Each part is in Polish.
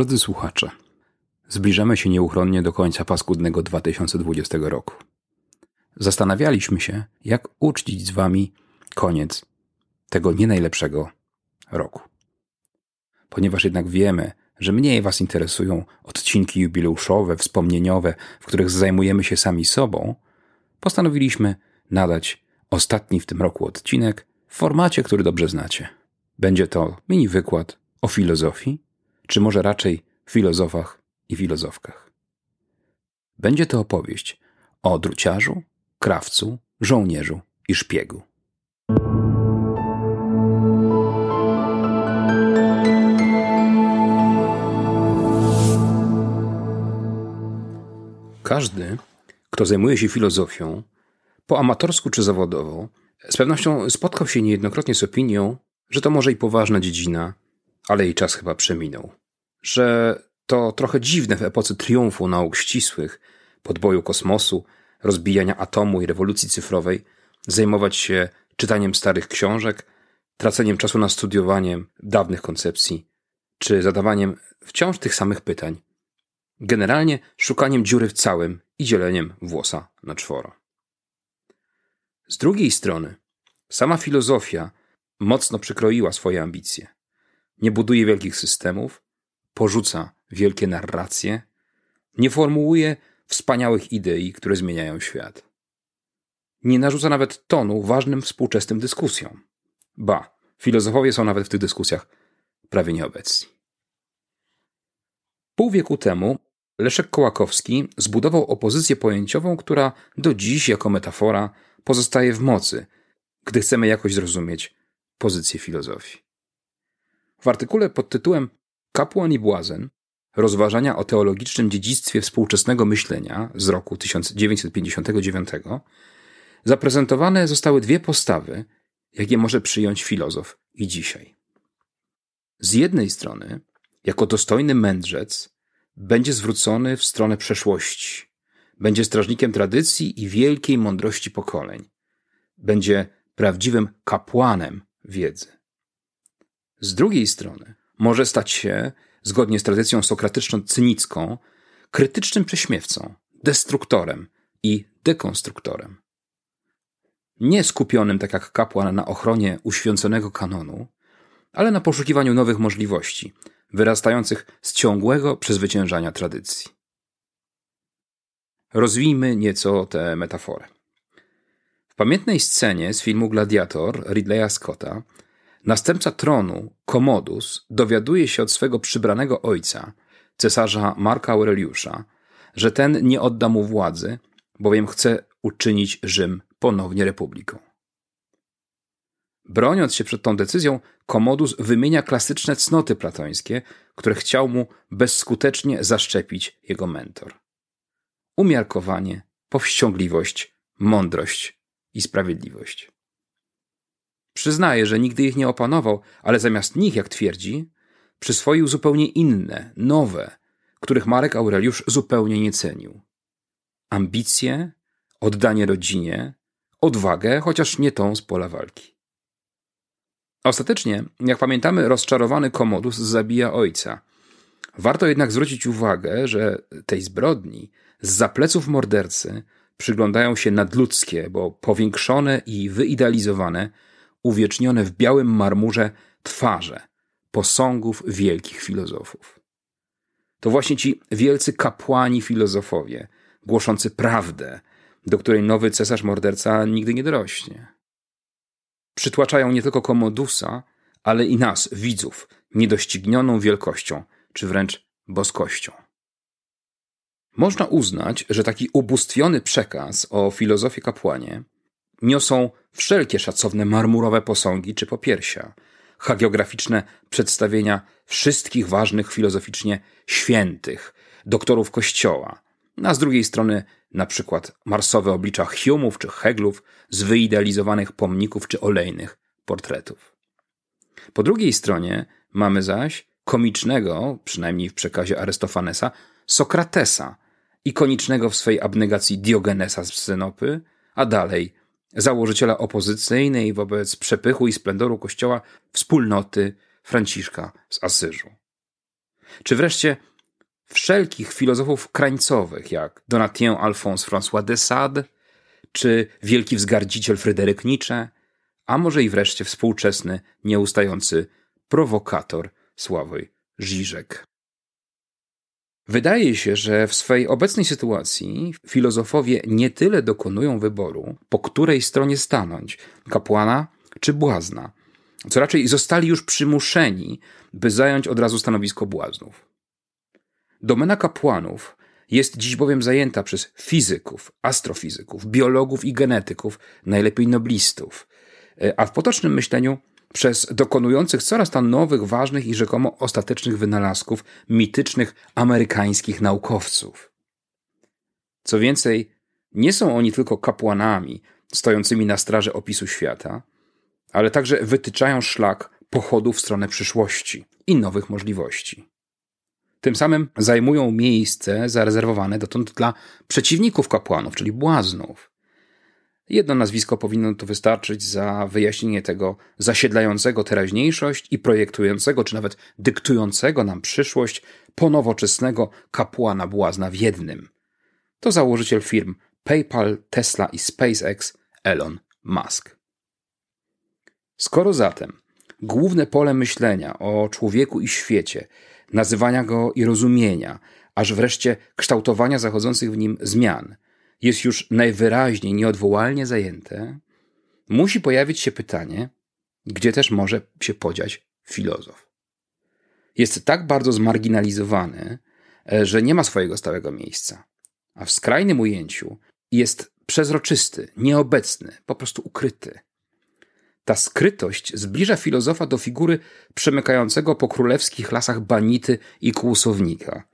Drodzy słuchacze, zbliżamy się nieuchronnie do końca paskudnego 2020 roku. Zastanawialiśmy się, jak uczcić z Wami koniec tego nie najlepszego roku. Ponieważ jednak wiemy, że mniej Was interesują odcinki jubileuszowe, wspomnieniowe, w których zajmujemy się sami sobą, postanowiliśmy nadać ostatni w tym roku odcinek w formacie, który dobrze znacie. Będzie to mini wykład o filozofii, czy może raczej filozofach i filozofkach. Będzie to opowieść o druciarzu, krawcu, żołnierzu i szpiegu. Każdy, kto zajmuje się filozofią, po amatorsku czy zawodowo, z pewnością spotkał się niejednokrotnie z opinią, że to może i poważna dziedzina, ale jej czas chyba przeminął. Że to trochę dziwne w epoce triumfu nauk ścisłych, podboju kosmosu, rozbijania atomu i rewolucji cyfrowej, zajmować się czytaniem starych książek, traceniem czasu na studiowaniem dawnych koncepcji, czy zadawaniem wciąż tych samych pytań. Generalnie szukaniem dziury w całym i dzieleniem włosa na czworo. Z drugiej strony, sama filozofia mocno przykroiła swoje ambicje. Nie buduje wielkich systemów, porzuca wielkie narracje, nie formułuje wspaniałych idei, które zmieniają świat. Nie narzuca nawet tonu ważnym współczesnym dyskusjom. Ba, filozofowie są nawet w tych dyskusjach prawie nieobecni. Pół wieku temu Leszek Kołakowski zbudował opozycję pojęciową, która do dziś jako metafora pozostaje w mocy, gdy chcemy jakoś zrozumieć pozycję filozofii. W artykule pod tytułem Kapłan i błazen rozważania o teologicznym dziedzictwie współczesnego myślenia z roku 1959 zaprezentowane zostały dwie postawy, jakie może przyjąć filozof i dzisiaj. Z jednej strony, jako dostojny mędrzec, będzie zwrócony w stronę przeszłości, będzie strażnikiem tradycji i wielkiej mądrości pokoleń, będzie prawdziwym kapłanem wiedzy. Z drugiej strony, może stać się, zgodnie z tradycją sokratyczno-cynicką, krytycznym prześmiewcą, destruktorem i dekonstruktorem. Nie skupionym, tak jak kapłan, na ochronie uświęconego kanonu, ale na poszukiwaniu nowych możliwości, wyrastających z ciągłego przezwyciężania tradycji. Rozwijmy nieco tę metaforę. W pamiętnej scenie z filmu Gladiator Ridleya Scotta następca tronu, Commodus, dowiaduje się od swego przybranego ojca, cesarza Marka Aureliusza, że ten nie odda mu władzy, bowiem chce uczynić Rzym ponownie republiką. Broniąc się przed tą decyzją, Komodus wymienia klasyczne cnoty platońskie, które chciał mu bezskutecznie zaszczepić jego mentor. Umiarkowanie, powściągliwość, mądrość i sprawiedliwość. Przyznaje, że nigdy ich nie opanował, ale zamiast nich, jak twierdzi, przyswoił zupełnie inne, nowe, których Marek Aureliusz zupełnie nie cenił. Ambicje, oddanie rodzinie, odwagę, chociaż nie tą z pola walki. Ostatecznie, jak pamiętamy, rozczarowany Komodus zabija ojca. Warto jednak zwrócić uwagę, że tej zbrodni z zapleców mordercy przyglądają się nadludzkie, bo powiększone i wyidealizowane, uwiecznione w białym marmurze twarze posągów wielkich filozofów. To właśnie ci wielcy kapłani filozofowie, głoszący prawdę, do której nowy cesarz morderca nigdy nie dorośnie przytłaczają nie tylko Komodusa, ale i nas, widzów, niedoścignioną wielkością, czy wręcz boskością. Można uznać, że taki ubóstwiony przekaz o filozofii kapłanie niosą wszelkie szacowne marmurowe posągi czy popiersia, hagiograficzne przedstawienia wszystkich ważnych filozoficznie świętych, doktorów kościoła, a z drugiej strony na przykład marsowe oblicza Hume'ów czy Heglów z wyidealizowanych pomników czy olejnych portretów. Po drugiej stronie mamy zaś komicznego, przynajmniej w przekazie Arystofanesa, Sokratesa, ikonicznego w swej abnegacji Diogenesa z Synopy, a dalej założyciela opozycyjnej wobec przepychu i splendoru kościoła wspólnoty Franciszka z Asyżu. czy wreszcie wszelkich filozofów krańcowych, jak Donatien Alphonse François de Sade, czy wielki wzgardziciel Fryderyk Nietzsche, a może i wreszcie współczesny, nieustający prowokator Sławoj Żyżek. Wydaje się, że w swej obecnej sytuacji filozofowie nie tyle dokonują wyboru, po której stronie stanąć kapłana czy błazna, co raczej zostali już przymuszeni, by zająć od razu stanowisko błaznów. Domena kapłanów jest dziś bowiem zajęta przez fizyków, astrofizyków, biologów i genetyków, najlepiej noblistów, a w potocznym myśleniu przez dokonujących coraz to nowych, ważnych i rzekomo ostatecznych wynalazków mitycznych amerykańskich naukowców. Co więcej, nie są oni tylko kapłanami stojącymi na straży opisu świata, ale także wytyczają szlak pochodu w stronę przyszłości i nowych możliwości. Tym samym zajmują miejsce zarezerwowane dotąd dla przeciwników kapłanów, czyli błaznów. Jedno nazwisko powinno tu wystarczyć za wyjaśnienie tego zasiedlającego teraźniejszość i projektującego, czy nawet dyktującego nam przyszłość ponowoczesnego kapłana błazna w jednym. To założyciel firm PayPal, Tesla i SpaceX Elon Musk. Skoro zatem główne pole myślenia o człowieku i świecie, nazywania go i rozumienia, aż wreszcie kształtowania zachodzących w nim zmian, jest już najwyraźniej nieodwołalnie zajęte, musi pojawić się pytanie, gdzie też może się podziać filozof. Jest tak bardzo zmarginalizowany, e, że nie ma swojego stałego miejsca, a w skrajnym ujęciu jest przezroczysty, nieobecny, po prostu ukryty. Ta skrytość zbliża filozofa do figury przemykającego po królewskich lasach banity i kłusownika.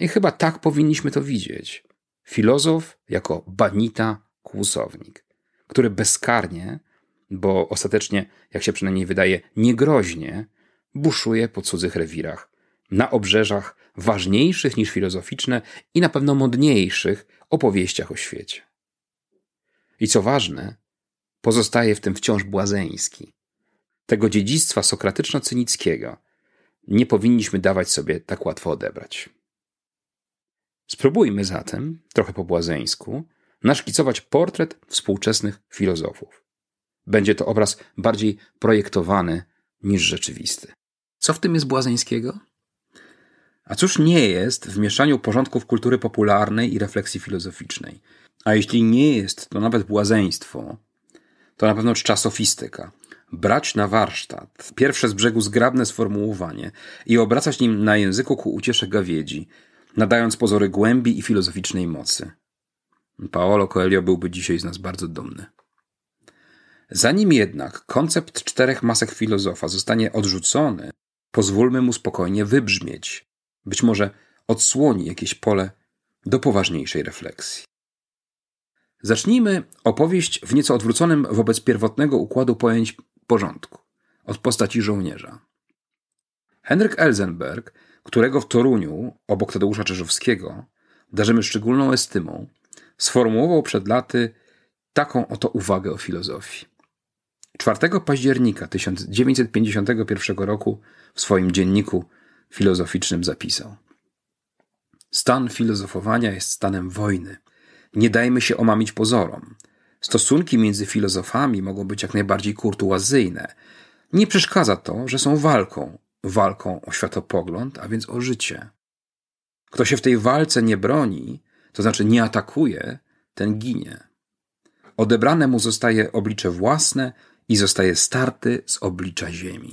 I chyba tak powinniśmy to widzieć. Filozof jako banita, kłusownik, który bezkarnie, bo ostatecznie, jak się przynajmniej wydaje, niegroźnie, buszuje po cudzych rewirach, na obrzeżach ważniejszych niż filozoficzne i na pewno modniejszych opowieściach o świecie. I co ważne, pozostaje w tym wciąż błazeński. Tego dziedzictwa sokratyczno-cynickiego nie powinniśmy dawać sobie tak łatwo odebrać. Spróbujmy zatem, trochę po błazeńsku, naszkicować portret współczesnych filozofów. Będzie to obraz bardziej projektowany niż rzeczywisty. Co w tym jest błazeńskiego? A cóż nie jest w mieszaniu porządków kultury popularnej i refleksji filozoficznej? A jeśli nie jest to nawet błazeństwo, to na pewno czcza sofistyka. Brać na warsztat pierwsze z brzegu zgrabne sformułowanie i obracać nim na języku ku uciesze gawiedzi, nadając pozory głębi i filozoficznej mocy. Paolo Coelho byłby dzisiaj z nas bardzo dumny. Zanim jednak koncept czterech masek filozofa zostanie odrzucony, pozwólmy mu spokojnie wybrzmieć. Być może odsłoni jakieś pole do poważniejszej refleksji. Zacznijmy opowieść w nieco odwróconym wobec pierwotnego układu pojęć porządku, od postaci żołnierza. Henryk Elzenberg, którego w Toruniu, obok Tadeusza Czerzowskiego, darzymy szczególną estymą, sformułował przed laty taką oto uwagę o filozofii. 4 października 1951 roku w swoim dzienniku filozoficznym zapisał: Stan filozofowania jest stanem wojny – nie dajmy się omamić pozorom. Stosunki między filozofami mogą być jak najbardziej kurtuazyjne. Nie przeszkadza to, że są walką. Walką o światopogląd, a więc o życie. Kto się w tej walce nie broni, to znaczy nie atakuje, ten ginie. Odebrane mu zostaje oblicze własne i zostaje starty z oblicza ziemi.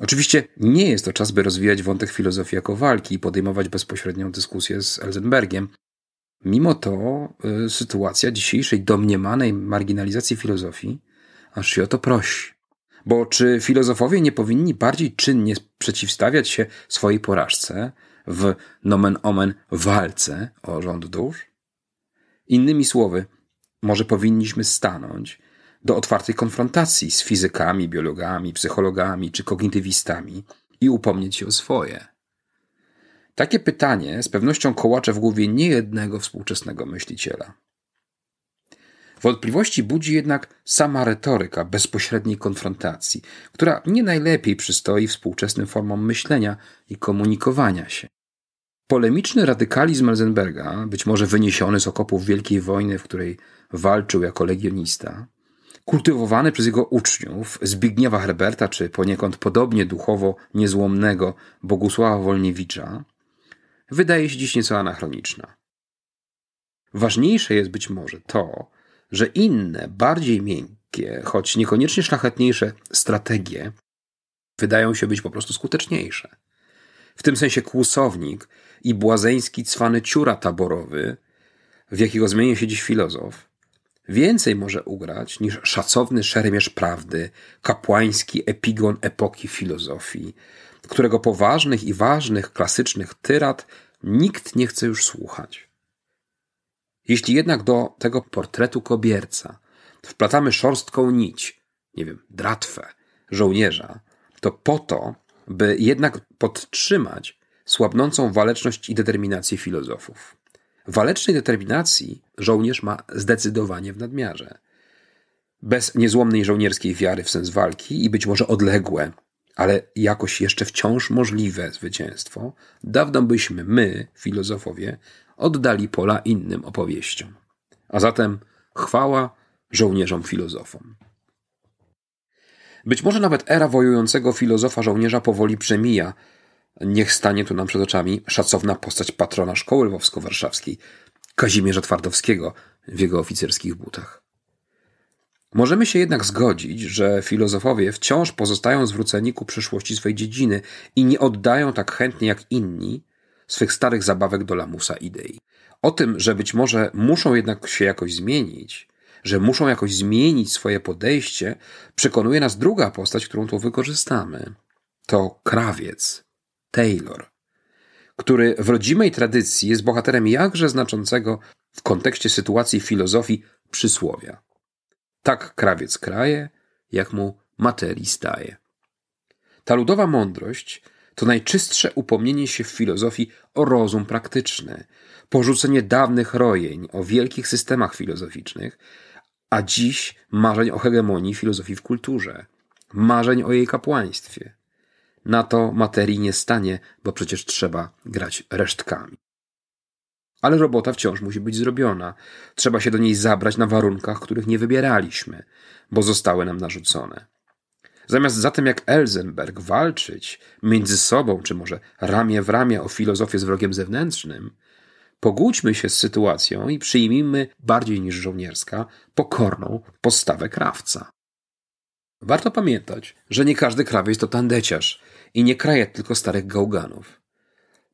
Oczywiście nie jest to czas, by rozwijać wątek filozofii jako walki i podejmować bezpośrednią dyskusję z Elzenbergiem, Mimo to y, sytuacja dzisiejszej domniemanej marginalizacji filozofii aż się o to prosi. Bo czy filozofowie nie powinni bardziej czynnie przeciwstawiać się swojej porażce w nomen omen walce o rząd dusz? Innymi słowy, może powinniśmy stanąć do otwartej konfrontacji z fizykami, biologami, psychologami czy kognitywistami i upomnieć się o swoje. Takie pytanie z pewnością kołacze w głowie niejednego współczesnego myśliciela. Wątpliwości budzi jednak sama retoryka bezpośredniej konfrontacji, która nie najlepiej przystoi współczesnym formom myślenia i komunikowania się. Polemiczny radykalizm Elzenberga, być może wyniesiony z okopów Wielkiej Wojny, w której walczył jako legionista, kultywowany przez jego uczniów Zbigniewa Herberta, czy poniekąd podobnie duchowo niezłomnego Bogusława Wolniewicza, wydaje się dziś nieco anachroniczna. Ważniejsze jest być może to, że inne, bardziej miękkie, choć niekoniecznie szlachetniejsze strategie wydają się być po prostu skuteczniejsze. W tym sensie kłusownik i błazeński cwany ciura taborowy, w jakiego zmienia się dziś filozof, więcej może ugrać niż szacowny szermierz prawdy, kapłański epigon epoki filozofii, którego poważnych i ważnych klasycznych tyrad nikt nie chce już słuchać. Jeśli jednak do tego portretu kobierca wplatamy szorstką nić, nie wiem, dratwę żołnierza, to po to, by jednak podtrzymać słabnącą waleczność i determinację filozofów. Walecznej determinacji żołnierz ma zdecydowanie w nadmiarze. Bez niezłomnej żołnierskiej wiary w sens walki i być może odległe, ale jakoś jeszcze wciąż możliwe zwycięstwo, dawno byśmy my, filozofowie, oddali pola innym opowieściom. A zatem chwała żołnierzom filozofom. Być może nawet era wojującego filozofa żołnierza powoli przemija. Niech stanie tu nam przed oczami szacowna postać patrona szkoły lwowsko-warszawskiej, Kazimierza Twardowskiego w jego oficerskich butach. Możemy się jednak zgodzić, że filozofowie wciąż pozostają zwróceni ku przeszłości swej dziedziny i nie oddają tak chętnie jak inni swych starych zabawek do lamusa idei. O tym, że być może muszą jednak się jakoś zmienić, że muszą jakoś zmienić swoje podejście, przekonuje nas druga postać, którą tu wykorzystamy. To krawiec, Taylor, który w rodzimej tradycji jest bohaterem jakże znaczącego w kontekście sytuacji filozofii przysłowia. Tak krawiec kraje, jak mu materii staje. Ta ludowa mądrość to najczystsze upomnienie się w filozofii o rozum praktyczny, porzucenie dawnych rojeń o wielkich systemach filozoficznych, a dziś marzeń o hegemonii filozofii w kulturze, marzeń o jej kapłaństwie. Na to materii nie stanie, bo przecież trzeba grać resztkami. Ale robota wciąż musi być zrobiona. Trzeba się do niej zabrać na warunkach, których nie wybieraliśmy, bo zostały nam narzucone. Zamiast zatem jak Elzenberg walczyć między sobą, czy może ramię w ramię o filozofię z wrogiem zewnętrznym, pogódźmy się z sytuacją i przyjmijmy bardziej niż żołnierska pokorną postawę krawca. Warto pamiętać, że nie każdy krawiec to tandeciarz i nie kraje tylko starych gałganów.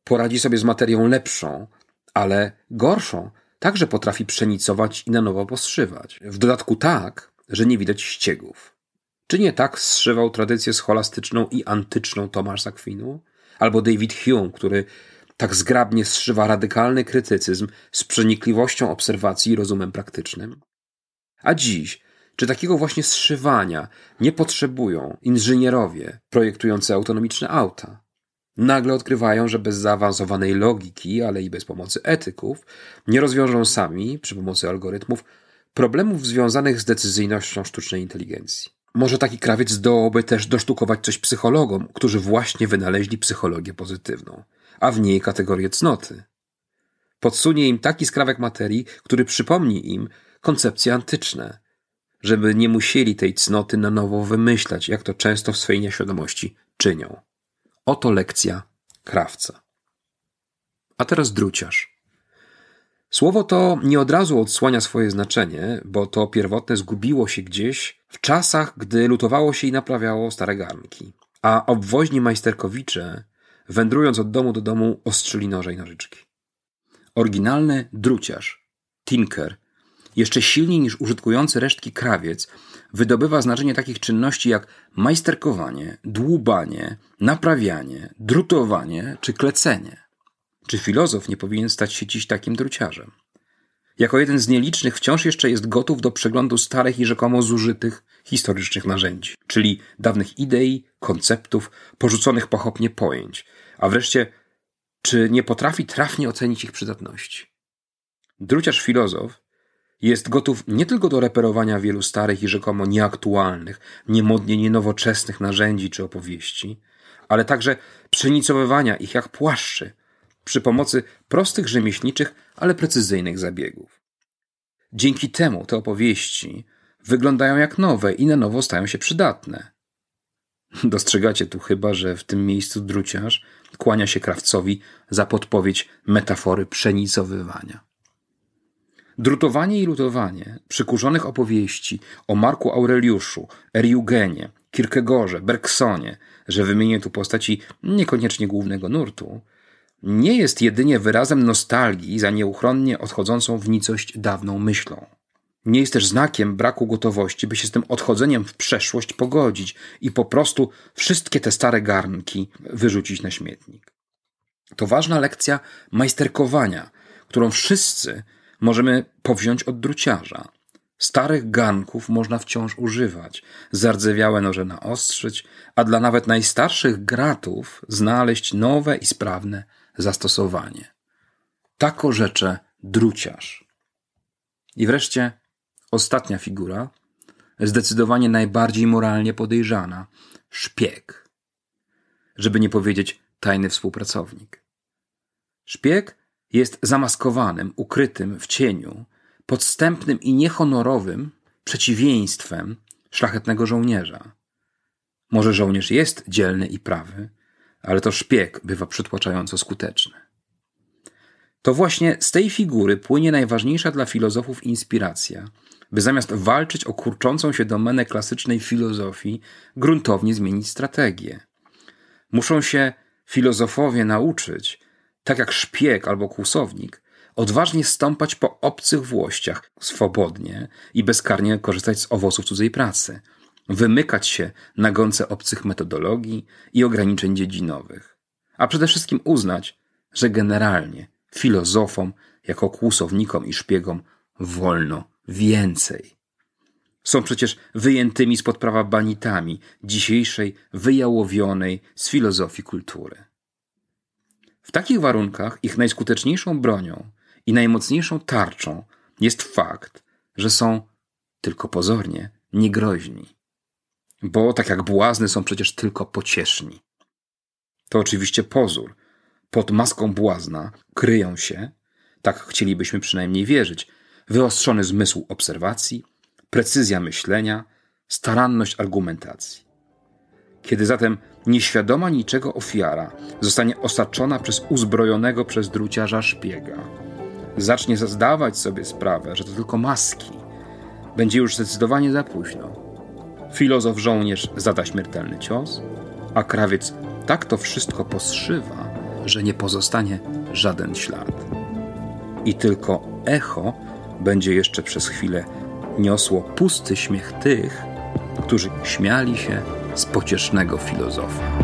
Poradzi sobie z materią lepszą, ale gorszą także potrafi przenicować i na nowo poszywać. W dodatku tak, że nie widać ściegów. Czy nie tak zszywał tradycję scholastyczną i antyczną Tomasz Akwinu? Albo David Hume, który tak zgrabnie zszywa radykalny krytycyzm z przenikliwością obserwacji i rozumem praktycznym? A dziś, czy takiego właśnie zszywania nie potrzebują inżynierowie projektujący autonomiczne auta? Nagle odkrywają, że bez zaawansowanej logiki, ale i bez pomocy etyków, nie rozwiążą sami, przy pomocy algorytmów, problemów związanych z decyzyjnością sztucznej inteligencji. Może taki krawiec zdołałby też dosztukować coś psychologom, którzy właśnie wynaleźli psychologię pozytywną, a w niej kategorię cnoty. Podsunie im taki skrawek materii, który przypomni im koncepcje antyczne, żeby nie musieli tej cnoty na nowo wymyślać, jak to często w swojej nieświadomości czynią. Oto lekcja krawca. A teraz druciarz. Słowo to nie od razu odsłania swoje znaczenie, bo to pierwotne zgubiło się gdzieś w czasach, gdy lutowało się i naprawiało stare garnki. A obwoźni majsterkowicze, wędrując od domu do domu, ostrzyli noże i nożyczki. Oryginalny druciarz, tinker, jeszcze silniej niż użytkujący resztki krawiec, wydobywa znaczenie takich czynności jak majsterkowanie, dłubanie, naprawianie, drutowanie czy klecenie. Czy filozof nie powinien stać się dziś takim druciarzem? Jako jeden z nielicznych wciąż jeszcze jest gotów do przeglądu starych i rzekomo zużytych historycznych narzędzi, czyli dawnych idei, konceptów, porzuconych pochopnie pojęć, a wreszcie czy nie potrafi trafnie ocenić ich przydatności. Druciarz filozof Jest gotów nie tylko do reperowania wielu starych i rzekomo nieaktualnych, niemodnie nienowoczesnych narzędzi czy opowieści, ale także przenicowywania ich jak płaszczy przy pomocy prostych rzemieślniczych, ale precyzyjnych zabiegów. Dzięki temu te opowieści wyglądają jak nowe i na nowo stają się przydatne. Dostrzegacie tu chyba, że w tym miejscu druciarz kłania się krawcowi za podpowiedź metafory przenicowywania. Drutowanie i lutowanie przykurzonych opowieści o Marku Aureliuszu, Eriugenie, Kierkegaarze, Bergsonie, że wymienię tu postaci niekoniecznie głównego nurtu, nie jest jedynie wyrazem nostalgii za nieuchronnie odchodzącą w nicość dawną myślą. Nie jest też znakiem braku gotowości, by się z tym odchodzeniem w przeszłość pogodzić i po prostu wszystkie te stare garnki wyrzucić na śmietnik. To ważna lekcja majsterkowania, którą wszyscy możemy powziąć od druciarza. Starych garnków można wciąż używać, zardzewiałe noże naostrzyć, a dla nawet najstarszych gratów znaleźć nowe i sprawne zastosowanie. Tako rzecze druciarz. I wreszcie ostatnia figura, zdecydowanie najbardziej moralnie podejrzana szpieg. Żeby nie powiedzieć tajny współpracownik. Szpieg jest zamaskowanym, ukrytym w cieniu, podstępnym i niehonorowym przeciwieństwem szlachetnego żołnierza. Może żołnierz jest dzielny i prawy, ale to szpieg bywa przytłaczająco skuteczny. To właśnie z tej figury płynie najważniejsza dla filozofów inspiracja, by zamiast walczyć o kurczącą się domenę klasycznej filozofii, gruntownie zmienić strategię. Muszą się filozofowie nauczyć, tak jak szpieg albo kłusownik, odważnie stąpać po obcych włościach, swobodnie i bezkarnie korzystać z owoców cudzej pracy, wymykać się na gące obcych metodologii i ograniczeń dziedzinowych, a przede wszystkim uznać, że generalnie filozofom, jako kłusownikom i szpiegom wolno więcej. Są przecież wyjętymi spod prawa banitami dzisiejszej wyjałowionej z filozofii kultury. W takich warunkach ich najskuteczniejszą bronią i najmocniejszą tarczą jest fakt, że są tylko pozornie niegroźni. Bo tak jak błazny są przecież tylko pocieszni. To oczywiście pozór. Pod maską błazna kryją się, tak chcielibyśmy przynajmniej wierzyć, wyostrzony zmysł obserwacji, precyzja myślenia, staranność argumentacji. Kiedy zatem nieświadoma niczego ofiara zostanie osaczona przez uzbrojonego przez druciarza szpiega, zacznie zdawać sobie sprawę, że to tylko maski, będzie już zdecydowanie za późno. Filozof żołnierz zada śmiertelny cios, a krawiec tak to wszystko poszywa, że nie pozostanie żaden ślad. I tylko echo będzie jeszcze przez chwilę niosło pusty śmiech tych, którzy śmiali się z pociesznego filozofa.